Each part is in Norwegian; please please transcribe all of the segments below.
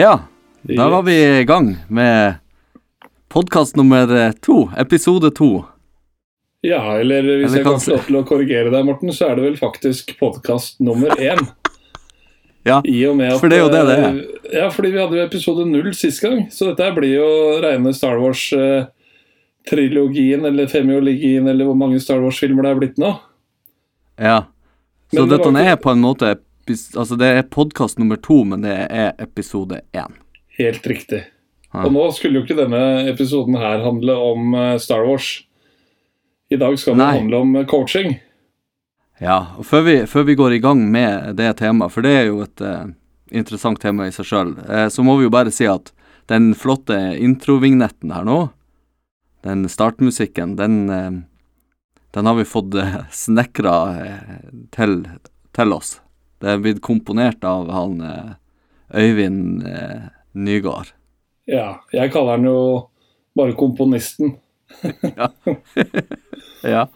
Ja, da var vi i gang med podkast nummer eh, to, episode to. Ja, eller hvis Eller jeg kan få lov til å korrigere deg, Morten, så er det vel faktisk podkast nummer én. Ja, I og med at, for det er jo det det er. eh, Ja, fordi vi hadde jo episode null sist gang, så dette blir jo rene Star Wars-trilogien, eller femiologien, eller hvor mange Star Wars-filmer det er blitt nå. Ja. Så det dette ikke- er på en måte Altså, det er podkast nummer to, men det er episode én. Helt riktig. Ja. Og nå skulle jo ikke denne episoden her handle om eh, Star Wars. I dag skal den handle om eh, coaching. Ja, og før vi, før vi går i gang med det temaet, for det er jo et uh, interessant tema i seg sjøl, uh, så må vi jo bare si at den flotte introvignetten her nå, den startmusikken, den, uh, den har vi fått snekra til, til oss. Det er blitt komponert av han eh, Øyvind eh, Nygaard. Ja, jeg kaller han jo bare komponisten. Ja.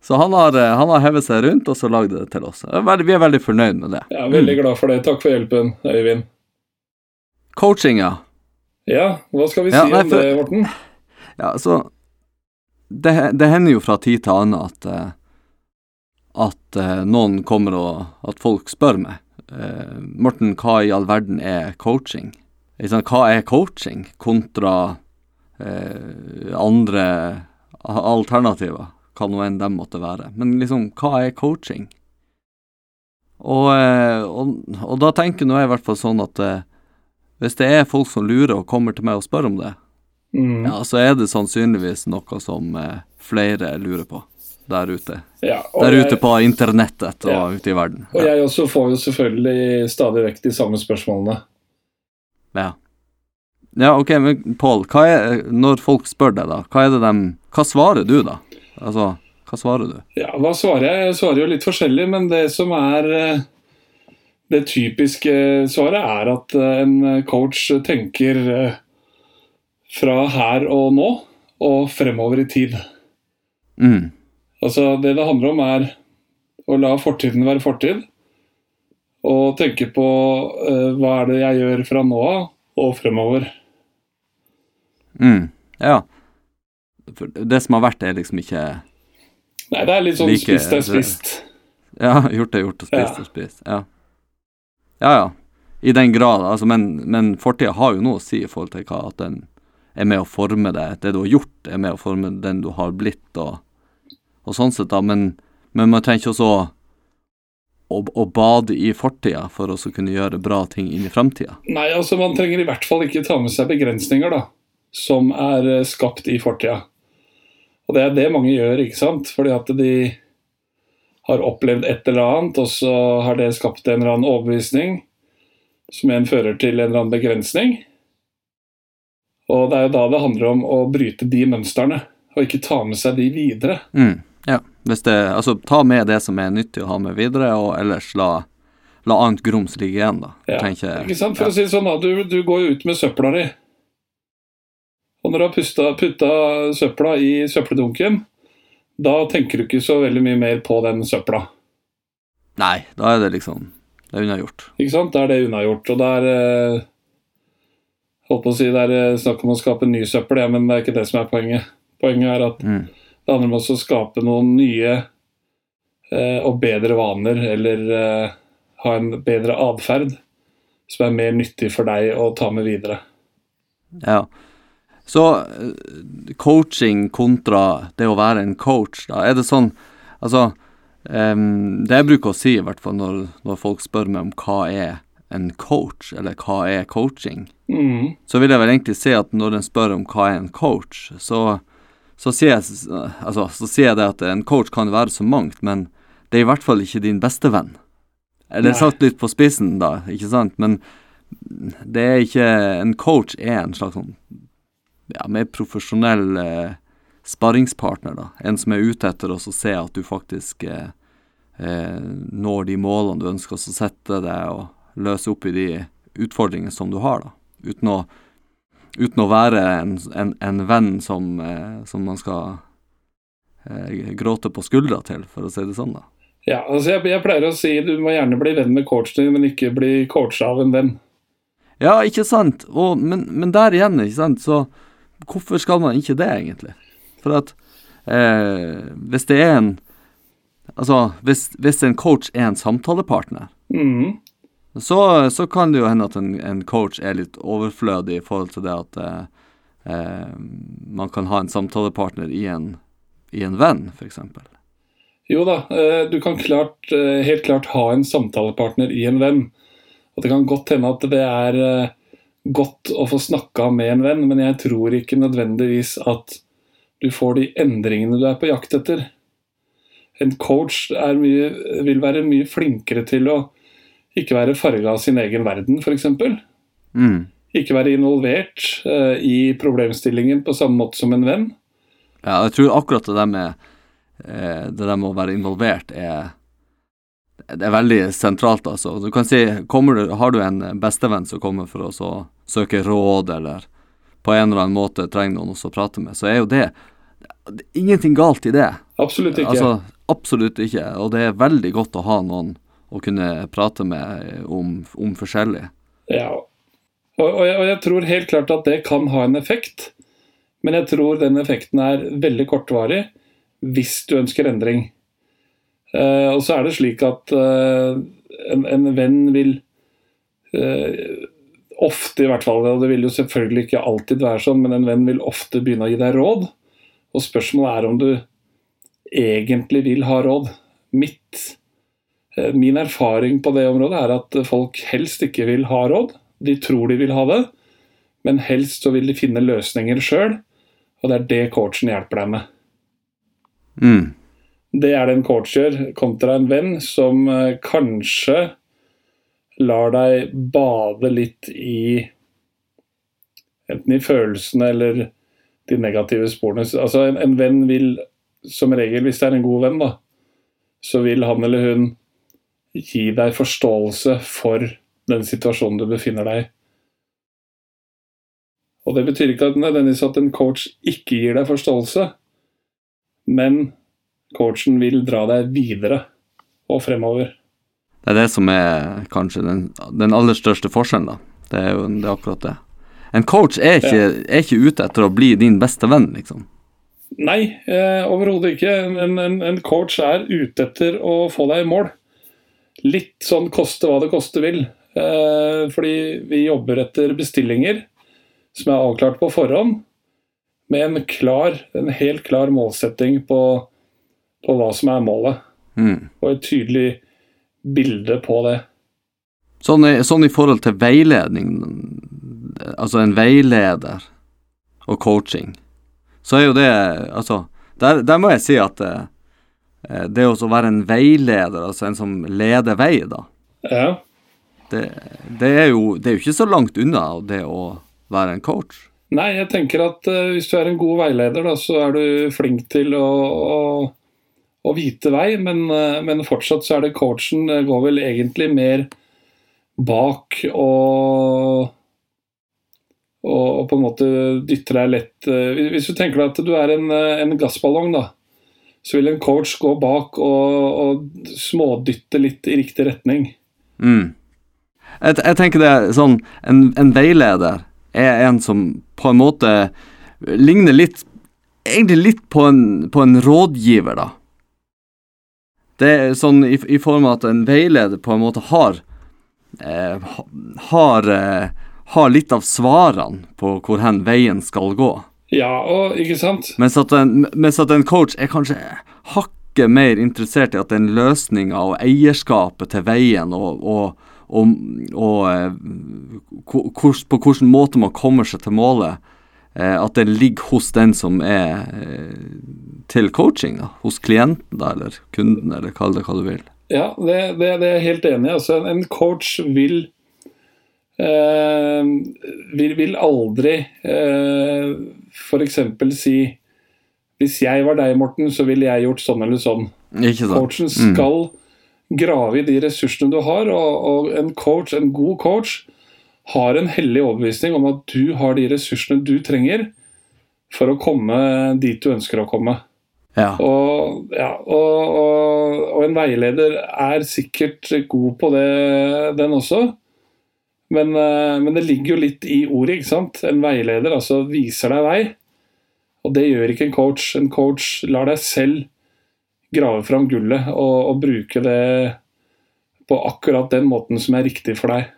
Så han har, eh, han har hevet seg rundt og så lagd det til oss. Vi er veldig fornøyd med det. Jeg er veldig glad for det. Takk for hjelpen, Øyvind. Coaching, ja. Ja, hva skal vi Ja, si for, om det, Morten? Ja, så Det, det hender jo fra tid til annen at At eh, noen kommer og At folk spør meg eh, Morten, hva i all verden er coaching? Hva er coaching kontra eh, andre alternativer? Hva nå enn de måtte være. Men liksom, hva er coaching? Og, eh, og, og da tenker nå jeg i hvert fall sånn at eh, hvis det er folk som lurer og kommer til meg og spør om det, Mm. ja, så er det sannsynligvis noe som eh, flere lurer på der ute. Ja, Der jeg, ute på internettet og Ja. ute i verden. Og jeg også får jo selvfølgelig stadig vekk de samme spørsmålene. Ja, ja ok, men Pål, når folk spør deg, da, hva det dem Hva svarer du, da? Altså, hva svarer du? Ja, hva svarer jeg? Jeg svarer jo litt forskjellig, men det som er eh, det typiske svaret, er at eh, en coach tenker eh, fra her og nå og fremover i tid. Mm. Altså, det det handler om, er å la fortiden være fortid. Og tenke på uh, hva er det jeg gjør fra nå av og fremover. Mm. Ja. For det som har vært, er liksom ikke Nei, det er litt sånn Like- spist er spist. Ja, gjort er gjort og spist Ja. er spist. Ja. ja ja. I den grad, altså, men, men fortida har jo noe å si i forhold til hva at den er med å forme deg. Det du har gjort, er med å forme den du har blitt, og, og sånn sett, da. Men, men man trenger ikke også å, å, bade i fortida for å kunne gjøre bra ting inn i framtida. Nei, altså man trenger i hvert fall ikke ta med seg begrensninger da, som er eh, skapt i fortida. Og det er det mange gjør, ikke sant? Fordi at de har opplevd et eller annet, og så har det skapt en eller annen overbevisning, som igjen fører til en eller annen begrensning. Og det er jo da det handler om å bryte de mønstrene, og ikke ta med seg de videre. Mm, ja. Det, altså, ta med det som er nyttig å ha med videre, og ellers la, la annet grums ligge igjen, da. Ja, tenker, Ikke sant? For å si det sånn, da, du, du går jo ut med søpla di. Og når du har pusta, putta søpla i søppeldunken, da tenker du ikke så veldig mye mer på den søpla. Nei, da er det liksom Det er unnagjort. Ikke sant? Da er det unnagjort. Og det er eh, Holdt på å si det er eh, snakk om å skape ny søppel, ja, men det er ikke det som er poenget. Poenget er at Mm. Det handler om også å skape noen nye eh, og bedre vaner, eller eh, ha en bedre atferd som er mer nyttig for deg å ta med videre. Ja. Så eh, coaching kontra det å være en coach, da. Er det sånn Altså, um, det jeg bruker å si, i hvert fall når, når folk spør meg om hva er en coach, eller hva er coaching, mm. så vil jeg vel egentlig si at når en spør om hva er en coach, så, så, sier jeg, altså, så sier jeg det at en coach kan være så mangt, men det er i hvert fall ikke din beste venn. Eller Nei. sagt litt på spissen, da, ikke sant? Men det er ikke En coach er en slags sånn ja, mer profesjonell eh, sparringspartner, da. En som er ute etter å se at du faktisk eh, eh, når de målene du ønsker å sette deg, og løse opp i de utfordringene som du har, da. Uten å, uten å være en, en, en venn som, eh, som man skal eh, gråte på skuldra til, for å si det sånn, da. Ja, altså jeg, jeg pleier å si du må gjerne bli venn med coachen din, men ikke bli coacha av en venn. Ja, ikke sant? Og, men, men der igjen, ikke sant, så hvorfor skal man ikke det, egentlig? For at eh, hvis det er en Altså, hvis, hvis en coach er en samtalepartner, Mhm. Så, så kan det jo hende at en, en coach er litt overflødig i forhold til det at eh, eh, man kan ha en samtalepartner i en, i en venn, f.eks. Jo da, eh, du kan klart, eh, helt klart ha en samtalepartner i en venn. Og det kan godt hende at det er godt å få snakka med en venn, men jeg tror ikke nødvendigvis at du får de endringene du er på jakt etter. En coach mye, vil være mye flinkere til å ikke være farga av sin egen verden, f.eks. Mm. Ikke være involvert uh, i problemstillingen på samme måte som en venn. Ja, jeg tror akkurat det der med eh, det der med å være involvert er det er veldig sentralt, altså. Du kan si, du, Har du en bestevenn som kommer for å søke råd, eller på en eller annen måte trenger noen å prate med, så er jo det, det er ingenting galt i det. Absolutt ikke. Altså, absolutt ikke. Og det er veldig godt å ha noen å kunne prate med om, om forskjellig. Ja, og, og, jeg, og jeg tror helt klart at det kan ha en effekt. Men jeg tror den effekten er veldig kortvarig hvis du ønsker endring. Eh, og så er det slik at eh, en, en venn vil eh, ofte i hvert fall, og det vil jo selvfølgelig ikke alltid være sånn, men en venn vil ofte begynne å gi deg råd. Og spørsmålet er om du egentlig vil ha råd. Mitt, eh, min erfaring på det området er at folk helst ikke vil ha råd. De tror de vil ha det, men helst så vil de finne løsninger sjøl. Og det er det coachen hjelper deg med. Mm. Det er det en coach gjør, kontra en venn som eh, kanskje lar deg bade litt i Enten i følelsene eller de negative sporene. Altså en, en venn vil som regel, hvis det er en god venn, da, så vil han eller hun gi deg forståelse for den situasjonen du befinner deg i. Og Det betyr ikke at nødvendigvis at en coach ikke gir deg forståelse, men coachen vil dra deg videre og fremover. Det er det som er kanskje den, den aller største forskjellen, da. Det er jo det er akkurat det. En coach er ikke, er ikke ute etter å bli din beste venn, liksom. Nei, eh, overhodet ikke. En, en, en coach er ute etter å få deg i mål. Litt sånn koste hva det koste vil. Eh, fordi vi jobber etter bestillinger som er avklart på forhånd, med en klar, en helt klar målsetting på, på hva som er målet. Mm. Og et tydelig bilde på det. Sånn, i, sånn i forhold til veiledning, altså en veileder og coaching, så er jo det Altså, der, der må jeg si at eh, det å være en veileder, altså en som leder vei, da, Ja, det, det, er jo, det er jo ikke så langt unna det å være en coach. Nei, jeg tenker at uh, hvis du er en god veileder, da, så er du flink til å, å, å vite vei, men, uh, men, fortsatt så er det coachen uh, går vel egentlig mer bak og, og, og på en måte dytter deg lett Hvis du tenker deg at du er en, en gassballong, da, så vil en coach gå bak og, og smådytte litt i riktig retning. Mm. Jeg, jeg, tenker det er sånn en, en veileder er en som på en måte ligner litt Egentlig litt på en, på en rådgiver, da. Det er sånn i, i form av at en veileder på en måte har eh, har, eh, har litt av svarene på hvor hen veien skal gå. Ja, og ikke sant? Mens at en, mens at en coach er kanskje hakket mer interessert i at den løsninga og eierskapet til veien og, og og, og kurs, på hvilken måte man kommer seg til målet. Eh, at det ligger hos den som er eh, til coaching, da. hos klienten da, eller kunden, eller kall det hva du vil. Ja, det, det, det er jeg helt enig i. Altså, en coach vil eh, vil, vil, aldri eh, f.eks. si Hvis jeg var deg, Morten, så ville jeg gjort sånn eller sånn. Ikke sant? Coachen skal mm grave i de ressursene du har. Og, og, en coach, en god coach har en hellig overbevisning om at du har de ressursene du trenger for å komme dit du ønsker å komme. Ja. Og, ja, og, og, en veileder er sikkert god på det, den også. Men, eh, men, det ligger jo litt i ordet. ikke sant? En veileder altså viser deg vei. Og det gjør ikke en coach. En coach lar deg selv grave fram gullet og, og bruke det på akkurat den måten som er riktig for deg.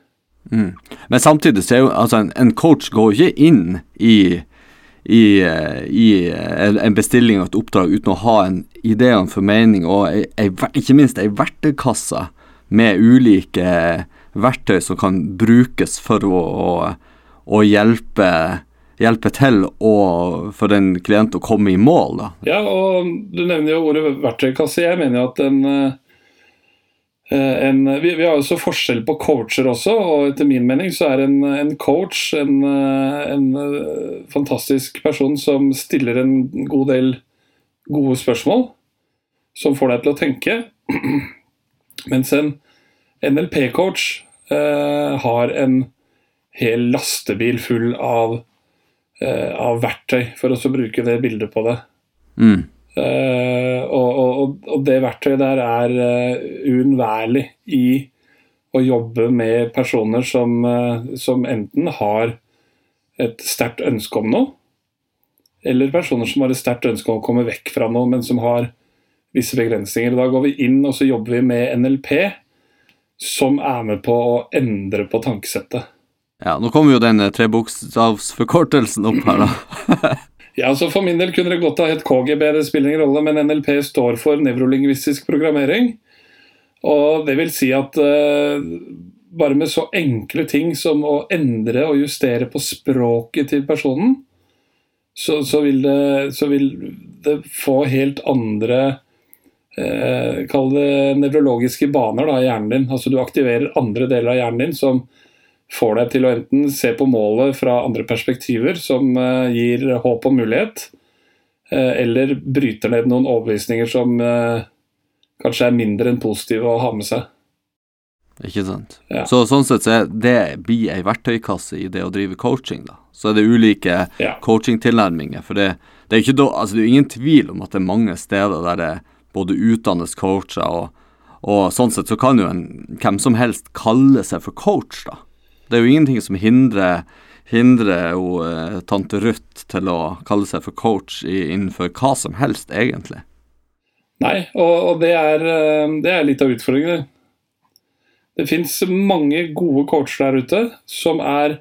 Mm. Men samtidig så er jo altså en, en coach går ikke inn i, i, i, en bestilling og et oppdrag uten å ha en idé og en formening og ei, ei, ikke minst ei verktøykasse med ulike verktøy som kan brukes for å, å, å hjelpe, hjelpe til for en klient å komme i mål. Da. Ja, og du nevner jo ordet verktøykasse. Jeg mener jo at en, eh, en vi, vi, har så forskjell på coacher også, og etter min mening så er en, en coach en, en, eh, fantastisk person som stiller en god del gode spørsmål, som får deg til å tenke. Mens en NLP-coach eh, har en hel lastebil full av, eh, av verktøy, for å bruke det bildet på det. Mm. Eh, og, og, og, det verktøyet der er uh, uunnværlig i å jobbe med personer som, uh, som enten har et sterkt ønske om noe, eller personer som har et sterkt ønske om å komme vekk fra noe, men som har visse begrensninger. Da går vi inn og så jobber vi med NLP som er med på å endre på tankesettet. Ja, nå kommer jo den trebokstavsforkortelsen opp her, da. ja, så For min del kunne det godt ha hett KGB, det spiller ingen rolle, men NLP står for nevrolingvistisk programmering. Og det vil si at uh, bare med så enkle ting som å endre og justere på språket til personen, så, så, vil, det, så vil det få helt andre eh, Kall det nevrologiske baner da, i hjernen din. Altså Du aktiverer andre deler av hjernen din som får deg til å enten se på målet fra andre perspektiver, som eh, gir håp og mulighet, eh, eller bryter ned noen overbevisninger som eh, kanskje er mindre enn positive å ha med seg. Ikke sant. Ja. Så Sånn sett så er det blir ei verktøykasse i det å drive coaching. da. Så er det ulike ja. coachingtilnærminger. For det, det, er ikke da, altså det er ingen tvil om at det er mange steder der det både utdannes coacher, og, og, sånn sett så kan jo en, hvem som helst kalle seg for coach, da. Det er jo ingenting som hindrer, hindrer jo, eh, tante Ruth til å kalle seg for coach i, innenfor hva som helst, egentlig. Nei, og, og det, er, eh, det, er, litt av utfordringen. Det fins mange gode coacher der ute som er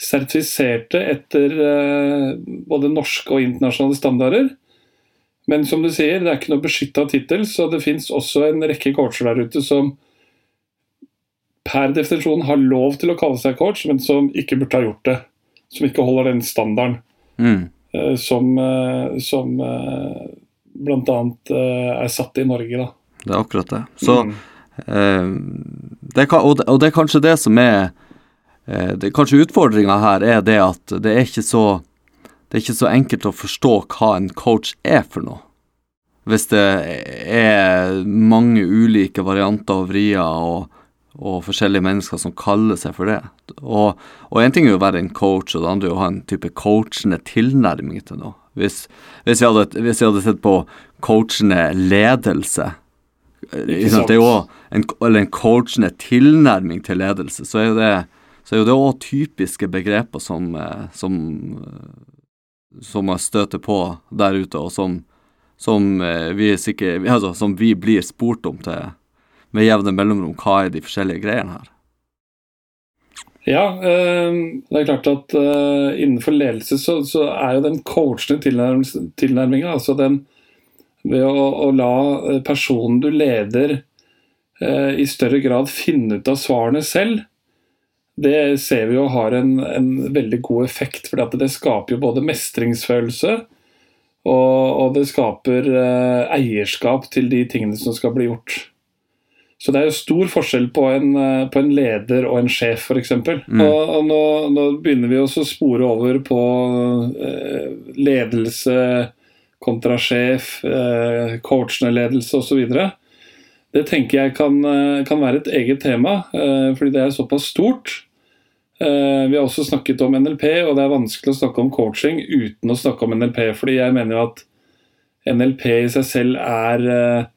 sertifiserte etter eh, både norske og internasjonale standarder. Men som du sier, det er ikke noe beskytta tittel, så det fins også en rekke coacher der ute som per definisjon har lov til å kalle seg coach, men som ikke burde ha gjort det. Som ikke holder den standarden mm. uh, som, uh, som eh, bl.a. Er satt i Norge. Da. Det er akkurat det. Så, mm. det kan, og, det, og, det, er kanskje det som er det, Kanskje utfordringa her er det at det er ikke så det er ikke så enkelt å forstå hva en coach er for noe. Hvis det er mange ulike varianter og vrier og, og forskjellige mennesker som kaller seg for det. Og, en ting er jo å være en coach, og det andre er å ha en type coachende tilnærming til noe. Hvis, hvis, jeg, hadde, hvis jeg hadde sett på coachende ledelse liksom, Det er jo en, eller en coachende tilnærming til ledelse, så er jo det så er jo det òg typiske begreper som, eh, som som man støter på der ute, og som, som, eh, vi, sikkert, altså, som vi blir spurt om til, med jevne mellomrom. Hva er de forskjellige greiene her? Ja, øh, det er klart at øh, innenfor ledelse så, så, er jo den coachende tilnærminga, altså den ved å, å, la personen du leder i større grad finne ut av svarene selv, det ser vi jo har en, en veldig god effekt. For det skaper jo både mestringsfølelse og, og det skaper eh, eierskap til de tingene som skal bli gjort. Så det er jo stor forskjell på en, eh, på en leder og en sjef, f.eks. Mm. Og, og nå, nå, begynner vi også å spore over på eh, ledelse kontra sjef, eh, coachende ledelse osv. Det tenker jeg kan, eh, kan, være et eget tema, eh, fordi det er såpass stort. Eh, vi har også snakket om NLP, og det er vanskelig å snakke om coaching uten å snakke om NLP. fordi jeg mener jo at NLP i seg selv er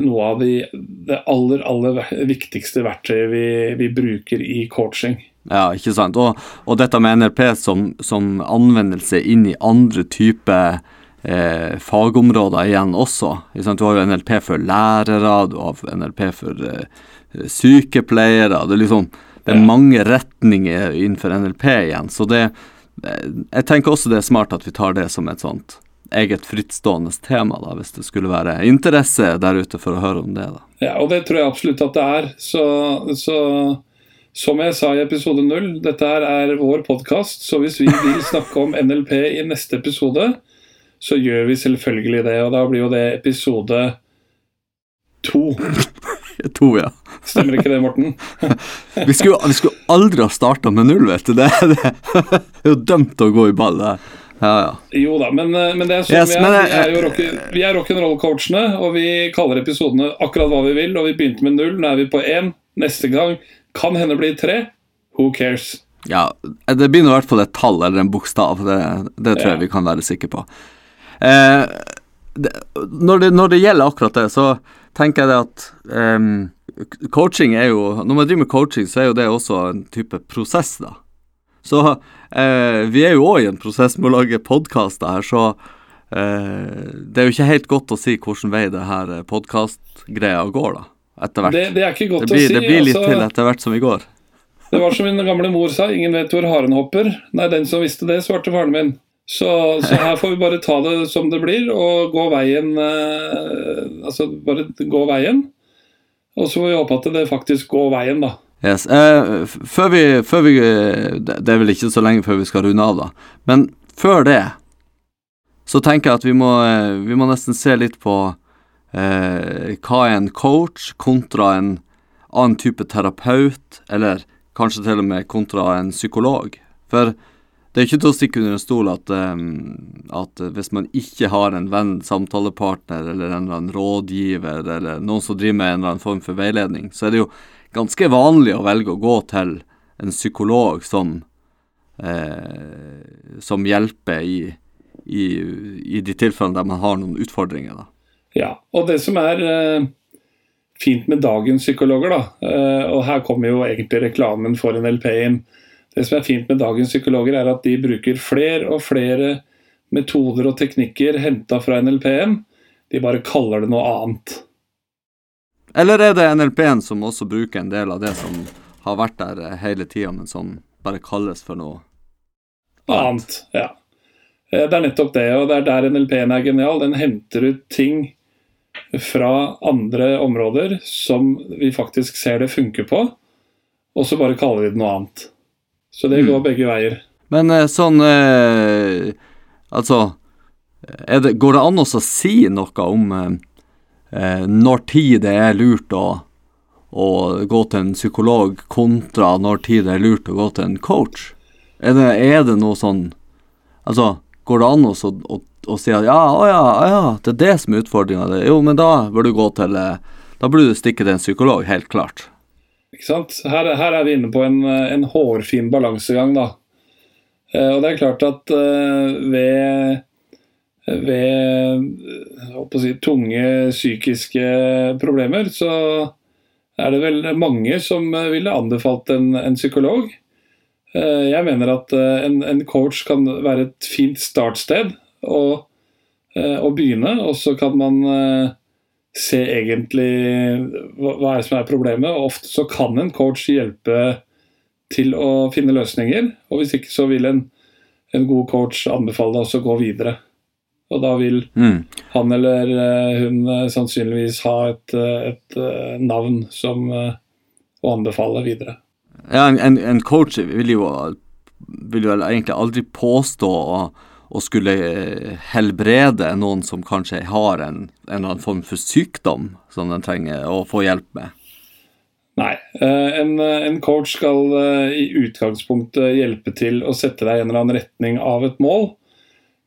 noe av de, det aller, aller viktigste verktøyet vi, vi bruker i coaching. Ja, ikke sant. Og, og dette med NLP som, som, anvendelse inn i andre typer eh, fagområder igjen også. Du har jo NLP for lærere, du har NLP for eh, sykepleiere. Det er liksom det er mange retninger innenfor NLP igjen. Så det eh, Jeg tenker også det er smart at vi tar det som et sånt eget frittstående tema, da, hvis det skulle være interesse der ute for å høre om det. da. Ja, og det tror jeg absolutt at det er. Så, så som jeg sa i episode null, dette her er vår podkast, så hvis vi vil snakke om NLP i neste episode, så gjør vi selvfølgelig det. Og da blir jo det episode to. to, ja. Stemmer ikke det, Morten? vi, skulle, vi, skulle, aldri ha starta med null, vet du. Det, det, det er jo dømt å gå i ball, det. Ja, ja. Jo da, men, eh, men det er sånn yes, vi er. Vi er jo rock, vi er rock'n'roll-coachene, og vi kaller episodene akkurat hva vi vil. Og vi begynte med null, nå er vi på én. Neste gang kan hende bli tre. Who cares? Ja, det blir i hvert fall et tall eller en bokstav. Det, det tror ja. jeg vi kan være sikre på. Eh, det, når, det, når, det, gjelder akkurat det, så tenker jeg det at um, coaching er jo Når man driver med coaching, så er jo det også en type prosess, da. Så uh, vi er jo òg i en prosess med å lage podkaster her, så uh, det er jo ikke helt godt å si hvilken vei det her podkastgreia går, da. Etter hvert. Det, det, er ikke godt det blir, å si. Det blir litt altså, til etter hvert som vi går. Det var som min gamle mor sa, ingen vet hvor haren hopper. Nei, den som visste det, svarte faren min. Så, så, her får vi bare ta det som det blir, og gå veien eh, Altså bare gå veien. Og så får vi håpe at det faktisk går veien, da. Yes. Eh, før, vi, før vi Det er vel ikke så lenge før vi skal runde av, da. Men før det så tenker jeg at vi må, eh, vi må nesten se litt på eh, hva er en coach kontra en annen type terapeut, eller kanskje til og med kontra en psykolog. For det er ikke til å stikke under en stol at, at, hvis man ikke har en venn, samtalepartner eller en eller annen rådgiver eller noen som driver med en eller annen form for veiledning, så er det jo ganske vanlig å velge å gå til en psykolog som, eh, som hjelper i, i, i, de tilfellene der man har noen utfordringer. Da. Ja, og det som er eh, fint med dagens psykologer, da, eh, og her kommer jo egentlig reklamen for en inn. Det som er fint med dagens psykologer, er at de bruker flere og flere metoder og teknikker henta fra NLP-en. De bare kaller det noe annet. Eller er det NLP-en som også bruker en del av det som har vært der eh, hele tida, men som bare kalles for noe annet? Ja. Eh, det er nettopp det, og det er der NLP-en er genial. Den henter ut ting fra andre områder som vi faktisk ser det funker på, og så bare kaller vi det noe annet. Så det går mm. begge veier. Men eh, sånn eh, Altså, det, går det an å si noe om eh, når tid det er lurt å, å, gå til en psykolog, kontra når tid det er lurt å gå til en coach? Er det, er det noe sånn Altså, går det an å, å, å si at ja, å ja, ja, det er det som er utfordringa? Jo, men da bør du gå til eh, Da burde du stikke til en psykolog, helt klart. Ikke sant? Her, her er vi inne på en, en hårfin balansegang, da. Eh, og det er klart at uh, ved ved si, tunge psykiske problemer, så er det vel mange som ville anbefalt en, en psykolog. Eh, jeg mener at eh, en, en, coach kan være et fint startsted å, eh, å begynne, og så kan man se egentlig hva, hva er det som er problemet. og Ofte så kan en coach hjelpe til å finne løsninger, og hvis ikke så vil en, en god coach anbefale deg å gå videre. Og da vil mm. han eller eh, hun eh, sannsynligvis ha et, eh, et navn som å anbefale videre. Ja, en, en coach vil jo, vil jo egentlig aldri påstå å, å, skulle helbrede noen som kanskje har en, en eller annen form for sykdom som den trenger å få hjelp med. Nei. En, en, coach skal i utgangspunktet hjelpe til å sette deg i en eller annen retning av et mål.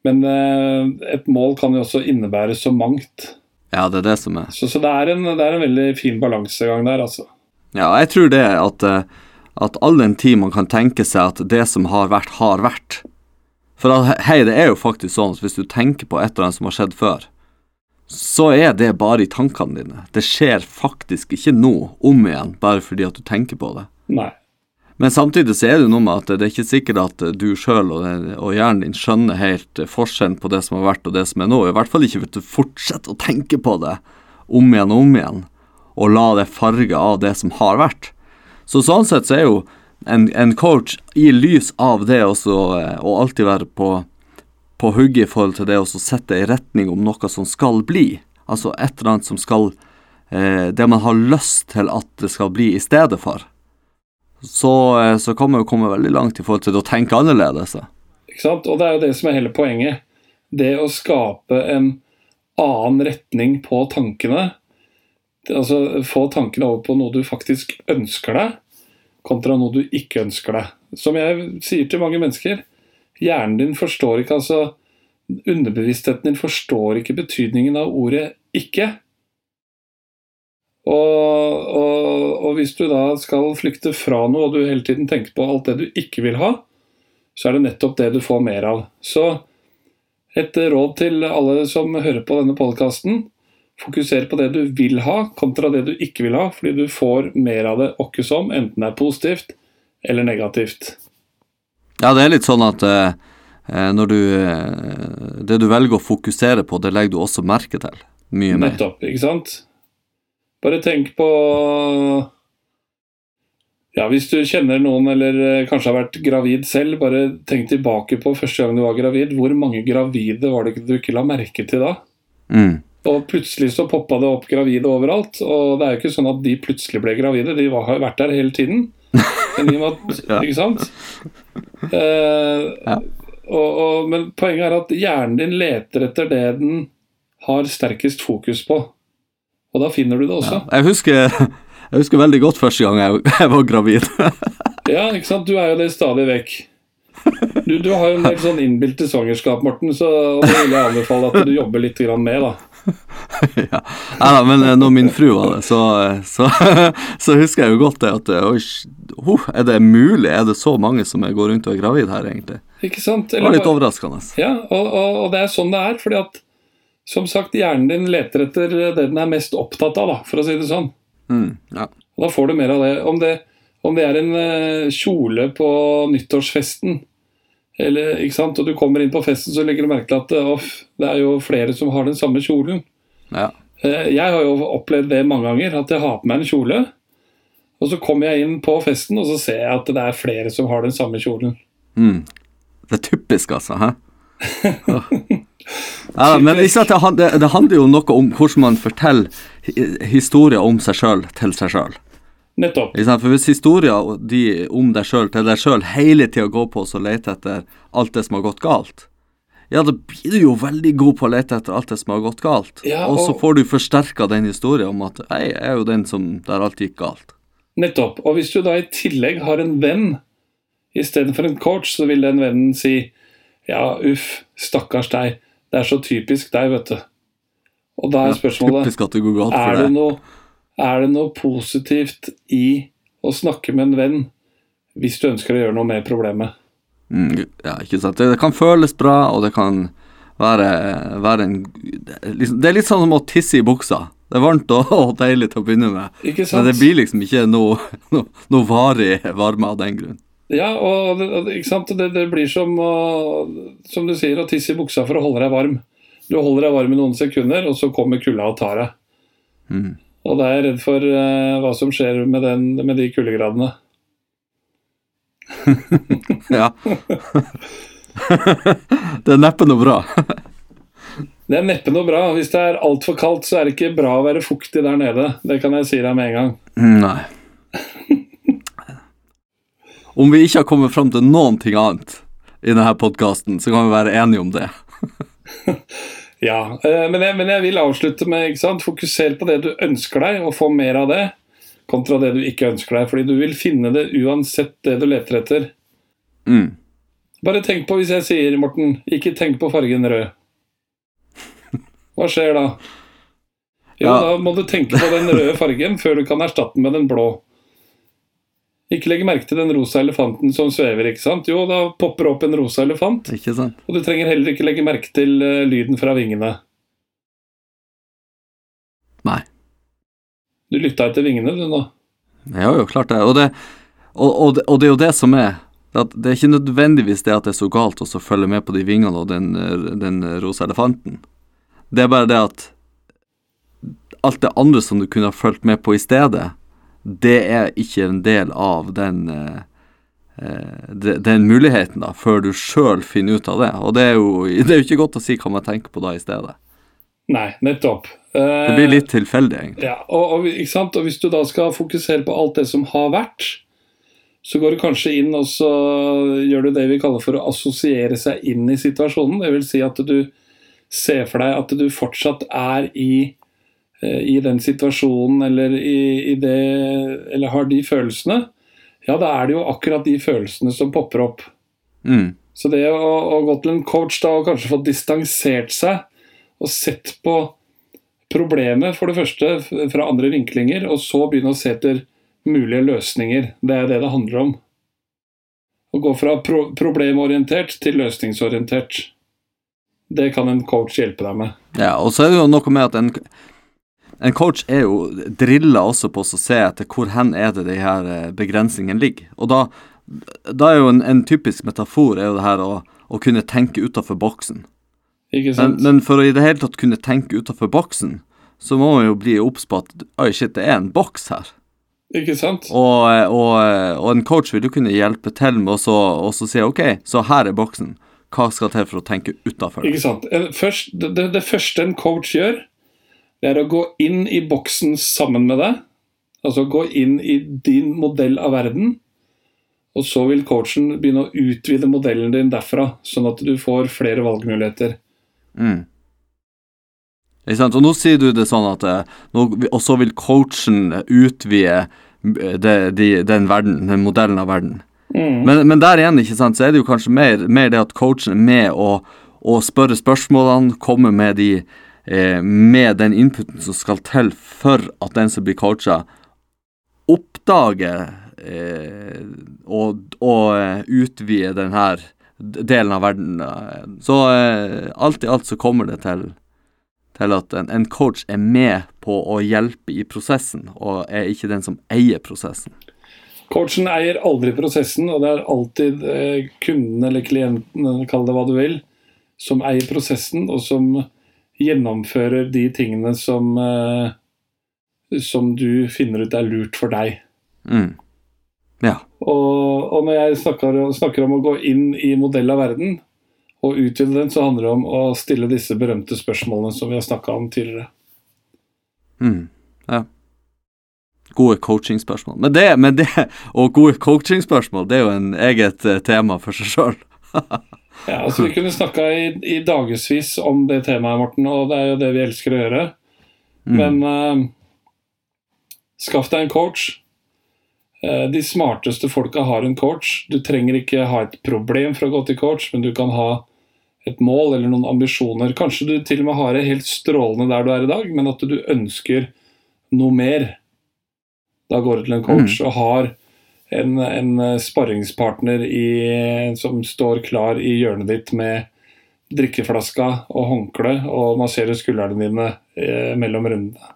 Men eh, et mål kan jo også innebære så mangt. Ja, det er det som er. Så, så det, er en, det, er en, veldig fin balansegang der, altså. Ja, jeg tror det at, eh, at all den tid man kan tenke seg at det som har vært, har vært. For hei, det er jo faktisk sånn at hvis du tenker på et eller annet som har skjedd før, så er det bare i tankene dine. Det skjer faktisk ikke nå om igjen, bare fordi at du tenker på det. Nei. Men samtidig så er det noe med at det er ikke sikkert at du sjøl og, og hjernen din skjønner helt forskjellen på det som har vært og det som er nå. I hvert fall ikke hvis du fortsetter å tenke på det om igjen og om igjen, og la det farge av det som har vært. Så sånn sett så er jo en, en coach i lys av det også, å alltid være på på hugget i forhold til det å sette i retning om noe som skal bli. Altså et eller annet som skal eh, Det man har lyst til at det skal bli i stedet for. Så, eh, så kan man jo komme veldig langt i forhold til å tenke annerledes. Ikke sant? Og det er jo det som er hele poenget. Det å skape en annen retning på tankene. Altså få tankene over på noe du faktisk ønsker deg, kontra noe du ikke ønsker deg. Som jeg sier til mange mennesker Hjernen din forstår ikke altså Underbevisstheten din forstår ikke betydningen av ordet 'ikke'. Og, og, og, hvis du da skal flykte fra noe, og du hele tiden tenker på alt det du ikke vil ha, så er det nettopp det du får mer av. Så et råd til alle som hører på denne podkasten. Fokuser på det du vil ha, kontra det du ikke vil ha, fordi du får mer av det åkke som, enten det er positivt eller negativt. Ja, det er litt sånn at eh, eh, når du eh, Det du velger å fokusere på, det legger du også merke til. Mye mer. Nettopp, ikke sant? Bare tenk på Ja, hvis du kjenner noen eller eh, kanskje har vært gravid selv, bare tenk tilbake på første gang du var gravid. Hvor mange gravide var det du ikke la merke til da? Mm. Og plutselig så poppa det opp gravide overalt. Og det er jo ikke sånn at de plutselig ble gravide, de har vært der hele tiden. Men, ja. Ikke sant? Eh, ja. og, og, men poenget er at hjernen din leter etter det den har sterkest fokus på. Og da finner du det også. Ja. Jeg, husker, jeg, husker, veldig godt første gang jeg, jeg var gravid. ja, ikke sant. Du er jo det stadig vekk. Du, du har jo en del sånn innbilte svangerskap, Morten, så det vil jeg anbefale at du jobber litt med. da. ja. ja, men eh, når min fru var det, så, eh, så, så husker jeg jo godt det at oi, oh, er det mulig? Er det så mange som går rundt og er gravid her, egentlig? Ikke sant? Eller, det var litt overraskende. Ja, og, og, og, det er sånn det er. fordi at som sagt, hjernen din leter etter det den er mest opptatt av, da, for å si det sånn. Mm, ja. Og da får du mer av det. Om det, om det er en kjole på nyttårsfesten, eller, ikke sant? Og du kommer inn på festen, så legger du merke til at off, det er jo flere som har den samme kjolen. Ja. Eh, jeg har jo opplevd det mange ganger, at jeg har på meg en kjole. Og så kommer jeg inn på festen, og så ser jeg at det er flere som har den samme kjolen. Mm. Det er typisk, altså. hæ? ja, men det, det, handler jo noe om hvordan man forteller historier om seg sjøl til seg sjøl. Nettopp. For Hvis historien de, om deg sjøl til deg sjøl hele tida går på å lete etter alt det som har gått galt, ja, da blir du jo veldig god på å lete etter alt det som har gått galt. Ja, og... og så får du forsterka den historien om at jeg er jo den som der alt gikk galt. Nettopp. Og hvis du da i tillegg har en venn istedenfor en coach, så vil den vennen si ja, uff, stakkars deg, det er så typisk deg, vet du. Og da er spørsmålet ja, det er, det noe, er det noe positivt i å snakke med en venn hvis du ønsker å gjøre noe med problemet? Mm, ja, ikke sant. Det kan føles bra, og det kan være, være en liksom, Det er litt sånn som å tisse i buksa. Det er varmt og, og deilig til å begynne med, men det blir liksom ikke noe, noe, noe varig varme av den grunn. Ja, og det, det, det blir som, som du sier, å tisse i buksa for å holde deg varm. Du holder deg varm i noen sekunder, og så kommer kulda og tar deg. Mm. Og da er jeg redd for uh, hva som skjer med, den, med de kuldegradene. ja. det er neppe noe bra. det er neppe noe bra. Hvis det er altfor kaldt, så er det ikke bra å være fuktig der nede. Det kan jeg si deg med en gang. Nei. Om vi ikke har kommet fram til noen ting annet i denne podkasten, så kan vi være enige om det. Ja, eh, men jeg, men jeg, vil avslutte med ikke sant? fokuser på det du ønsker deg, og få mer av det kontra det du ikke ønsker deg. Fordi du vil finne det uansett det du leter etter. Mm. Bare tenk på hvis jeg sier, Morten, ikke tenk på fargen rød. Hva skjer da? Jo, ja. da må du tenke på den røde fargen før du kan erstatte den med den blå. Ikke legg merke til den rosa elefanten som svever, ikke sant? Jo, da popper opp en rosa elefant. Ikke sant? Og du trenger heller ikke legge merke til uh, lyden fra vingene. Nei. Du lytta etter vingene, du nå. Ja, jo, klart det. Og det, og, og, det, og det er jo det som er at Det er ikke nødvendigvis det at det er så galt å følge med på de vingene og den, den rosa elefanten. Det er bare det at alt det andre som du kunne ha fulgt med på i stedet, det er ikke en del av den eh, eh den muligheten, da, før du sjøl finner ut av det. Og det er, jo, det er jo ikke godt å si hva man tenker på da i stedet. Nei, nettopp. Det blir litt tilfeldig, egentlig. Ja, og, og, og, hvis du da skal fokusere på alt det som har vært, så går du kanskje inn og så gjør du det vi kaller for å assosiere seg inn i situasjonen. Det vil si at du ser for deg at du fortsatt er i, i den situasjonen eller, i, i det, eller har de følelsene. Ja, da er det jo akkurat de følelsene som popper opp. Mm. Så det å, å gå til en coach da og kanskje få distansert seg og sett på problemet, for det første, fra andre vinklinger, og så begynne å se etter mulige løsninger. Det er det det handler om. Å gå fra pro problemorientert til løsningsorientert. Det kan en coach hjelpe deg med. Ja, og så er det jo noe med at en, en coach er jo drilla også på å se etter hvor hen er det de her eh, begrensningene ligger. Og da, da er jo en, en, typisk metafor er jo det her å, å kunne tenke utafor boksen. Ikke sant? Men, men, for å i det hele tatt kunne tenke utafor boksen, så må man jo bli obs på at oi, shit, det er en boks her. Ikke sant? Og, og, og, en coach vil jo kunne hjelpe til med å si OK, så her er boksen. Hva skal til for å tenke utafor? Først, det, det, første en coach gjør, det er å gå inn i boksen sammen med deg. Altså gå inn i din modell av verden. Og så vil coachen begynne å utvide modellen din derfra, sånn at du får flere valgmuligheter. Mm. Og nå sier du det sånn at eh, Og så vil coachen utvide eh, det, de, den verden, den modellen av verden. Mm. Men, men, der igjen ikke sant, så er det jo kanskje mer, mer det at coachen er med å, å spørre spørsmålene, komme med, de, eh, med den inputen som skal til for at den som blir coacha, oppdager eh, og, og eh, utvider denne delen av verden. Så eh, alt i alt så kommer det til til at en, en, coach er med på å hjelpe i prosessen, og er ikke den som eier prosessen. Coachen eier aldri prosessen, og det er alltid eh, kunden eller klienten, kall det hva du vil, som eier prosessen, og som gjennomfører de tingene som, eh, som du finner ut er lurt for deg. Mm. Ja. Og, og, når jeg snakker, snakker om å gå inn i modell av verden, og utvide den, så handler det om å stille disse berømte spørsmålene som vi har snakka om tidligere. Mm, ja. Gode coachingspørsmål. Men det, men det, og gode coachingspørsmål, det er jo en eget uh, tema for seg sjøl. ja, altså Vi kunne snakka i, i dagevis om det temaet, Morten, og det er jo det vi elsker å gjøre. Mm. Men uh, skaff deg en coach. Uh, de smarteste folka har en coach. Du trenger ikke ha et problem for å gå til coach, men du kan ha et mål eller noen ambisjoner. Kanskje du til og med har det helt strålende der du er i dag, men at du ønsker noe mer. Da går du til en coach mm. og har en, en sparringspartner i, som står klar i hjørnet ditt med drikkeflaska og håndkle og masserer skuldrene dine eh, mellom rundene.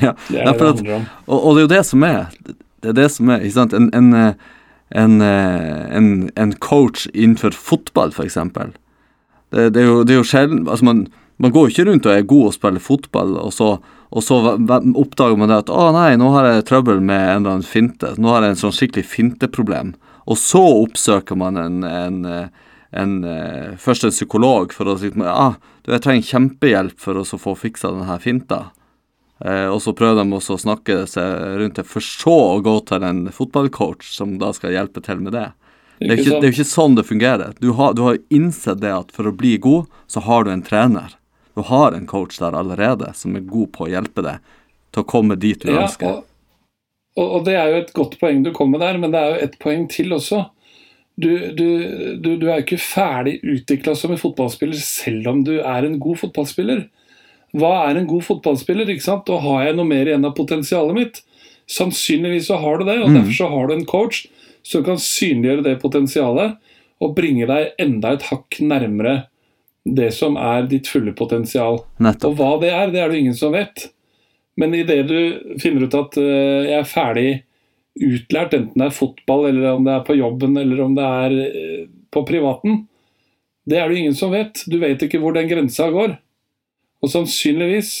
Ja, det er det det handler om. Og, og, det er jo det som er Det er det som er, ikke sant. En, en, en, en, en coach innenfor fotball, f.eks. Det, det, er jo, det er jo sjelden Altså, man, man går jo ikke rundt og er god å spille fotball, og så, og så oppdager man det at 'Å nei, nå har jeg trøbbel med en eller annen finte'. Nå har jeg en sånn skikkelig finteproblem. Og så oppsøker man en, en, en, først en psykolog for å si ah, 'Jeg trenger kjempehjelp for å få fiksa denne finta'. Eh, og så prøver de også å snakke seg rundt det, for så å gå til en fotballcoach som da skal hjelpe til med det. Det er, ikke, jo ikke sånn det fungerer. Du har, du har innsett det at for å bli god, så har du en trener. Du har en coach der allerede som er god på å hjelpe deg til å komme dit du ja, ønsker. Og, og, det er jo et godt poeng du kommer der, men det er jo et poeng til også. Du, du, du, du er jo ikke ferdig utvikla som en fotballspiller selv om du er en god fotballspiller. Hva er en god fotballspiller? ikke sant? Og har jeg noe mer igjen av potensialet mitt? Sannsynligvis så har du det, og mm. derfor så har du en coach som kan synliggjøre det potensialet og bringe deg enda et hakk nærmere det som er ditt fulle potensial. Nettopp. Og hva det er, det er det ingen som vet. Men idet du finner ut at uh, jeg er ferdig utlært, enten det er fotball, eller om det er på jobben, eller om det er uh, på privaten, det er det ingen som vet. Du vet ikke hvor den grensa går. Og sannsynligvis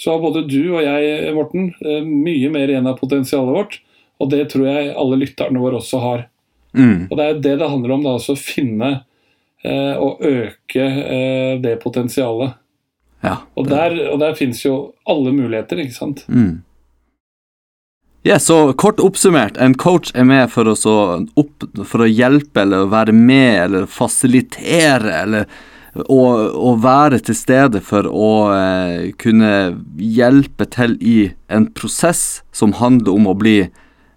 så har både du og jeg, Morten, uh, mye mer igjen av potensialet vårt. Og det tror jeg alle lytterne våre også har. Mm. Og det er det det handler om, da, å finne eh, og øke eh, det potensialet. Ja. Og der, og der finnes jo alle muligheter, ikke sant. Mm. Ja, så kort oppsummert, en coach er med for å, så opp, for å hjelpe eller være med eller fasilitere eller å, å være til stede for å eh, kunne hjelpe til i en prosess som handler om å bli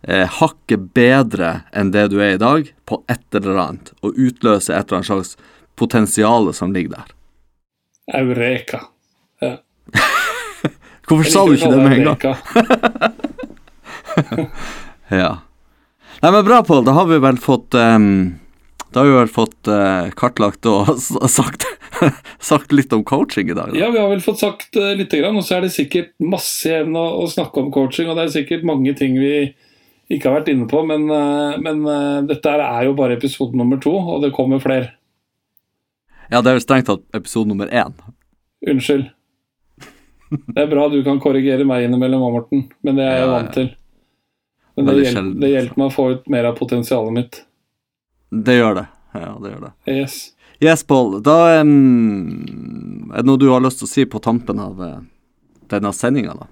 eh, hakket bedre enn det du er i dag, på et eller annet, og utløse et eller annet slags potensial som ligger der. Eureka. Ja. Hvorfor sa du ikke det med en gang? Ja. Nei, men bra, Pål. Da har vi vel fått um, Da har vi vel fått uh, kartlagt og sagt, sagt litt om coaching i dag. Da. Ja, vi har vel fått sagt uh, litt, grann, og så er det sikkert masse igjen å, å snakke om coaching. Og det er sikkert mange ting vi ikke har vært inne på, men, eh, men eh, dette er jo bare episode nummer to, og det kommer flere. Ja, det er vel strengt tatt episode nummer én. Unnskyld. Det er bra du kan korrigere meg innimellom, Morten, men det er jeg Ja, vant til. Men det hjelper, det hjelper meg å få ut mer av potensialet mitt. Det gjør det. Ja, det gjør det. Yes. Yes, Pål. Da um, Er det noe du har lyst til å si på tampen av uh, denne sendinga, da?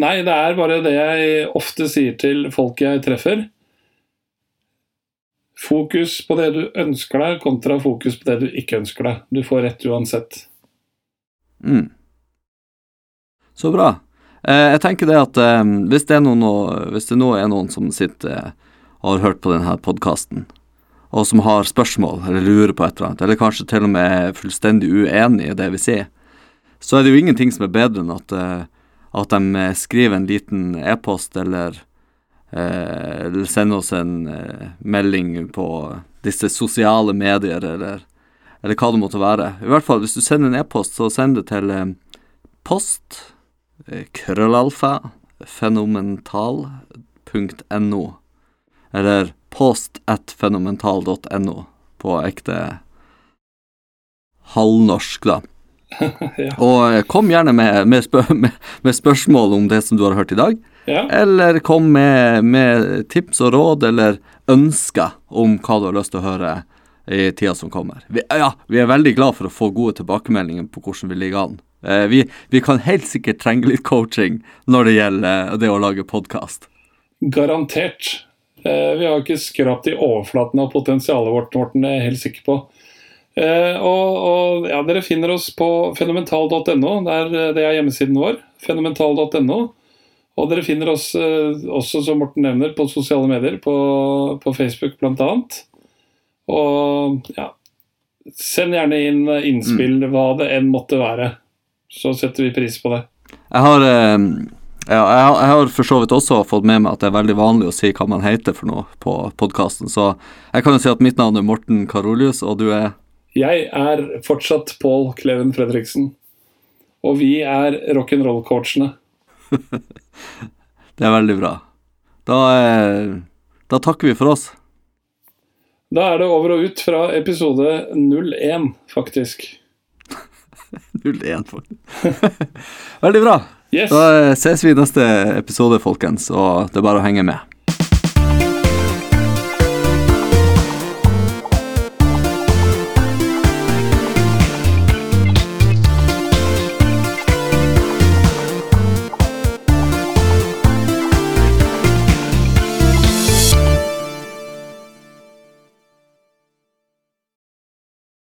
Nei, det er bare det jeg ofte sier til folk jeg treffer. Fokus på det du ønsker deg, kontra fokus på det du ikke ønsker deg. Du får rett uansett. Mm. Så bra. Eh, jeg tenker det at eh, hvis, det noen, hvis det nå er noen som sitter eh, og har hørt på denne podkasten, og som har spørsmål eller lurer på et eller annet, eller kanskje til og med er fullstendig uenig i det vi sier, så er det jo ingenting som er bedre enn at, eh, at de eh, skriver en liten e-post eller, eh, sender oss en eh, melding på disse sosiale medier eller, eller hva det måtte være. I hvert fall hvis du sender en e-post, så send det til eh, post eh, krøllalfa fenomental.no eller post-fenomental.no, på ekte halvnorsk, da. Ja. Og eh, kom gjerne med, med, spør med, med spørsmål om det som du har hørt i dag. Ja, Eller kom med, med tips og råd eller ønsker om hva du har lyst til å høre i tida som kommer. Vi, ja, vi er veldig glad for å få gode tilbakemeldinger på hvordan vi ligger an. Eh, vi, vi kan helt sikkert trenge litt coaching når det gjelder det å lage podkast. garantert. Eh, vi har ikke skrapt i overflaten av potensialet vårt, Morten, det er jeg helt sikker på. Eh, og, og ja, Dere finner oss på fenomental.no. Eh, det er hjemmesiden vår. Fenomental.no. Og dere finner oss eh, også, som Morten nevner, på sosiale medier. På, på Facebook bl.a. Og ja Send gjerne inn innspill, innspill, hva det enn måtte være. Så setter vi pris på det. Jeg har, eh, ja, jeg, har, jeg har for så vidt også fått med meg at det er veldig vanlig å si hva man heter for noe på podkasten, så jeg kan jo si at mitt navn er Morten Karolius, og du er Jeg er fortsatt Pål Kleven Fredriksen. Og vi er rock'n'roll-coachene. Det er veldig bra. Da, eh, da takker vi for oss. Da er det over og ut fra episode 01, faktisk. 01, faktisk. Veldig bra. Yes. Da eh, ses vi i neste episode, folkens, og det er bare å henge med.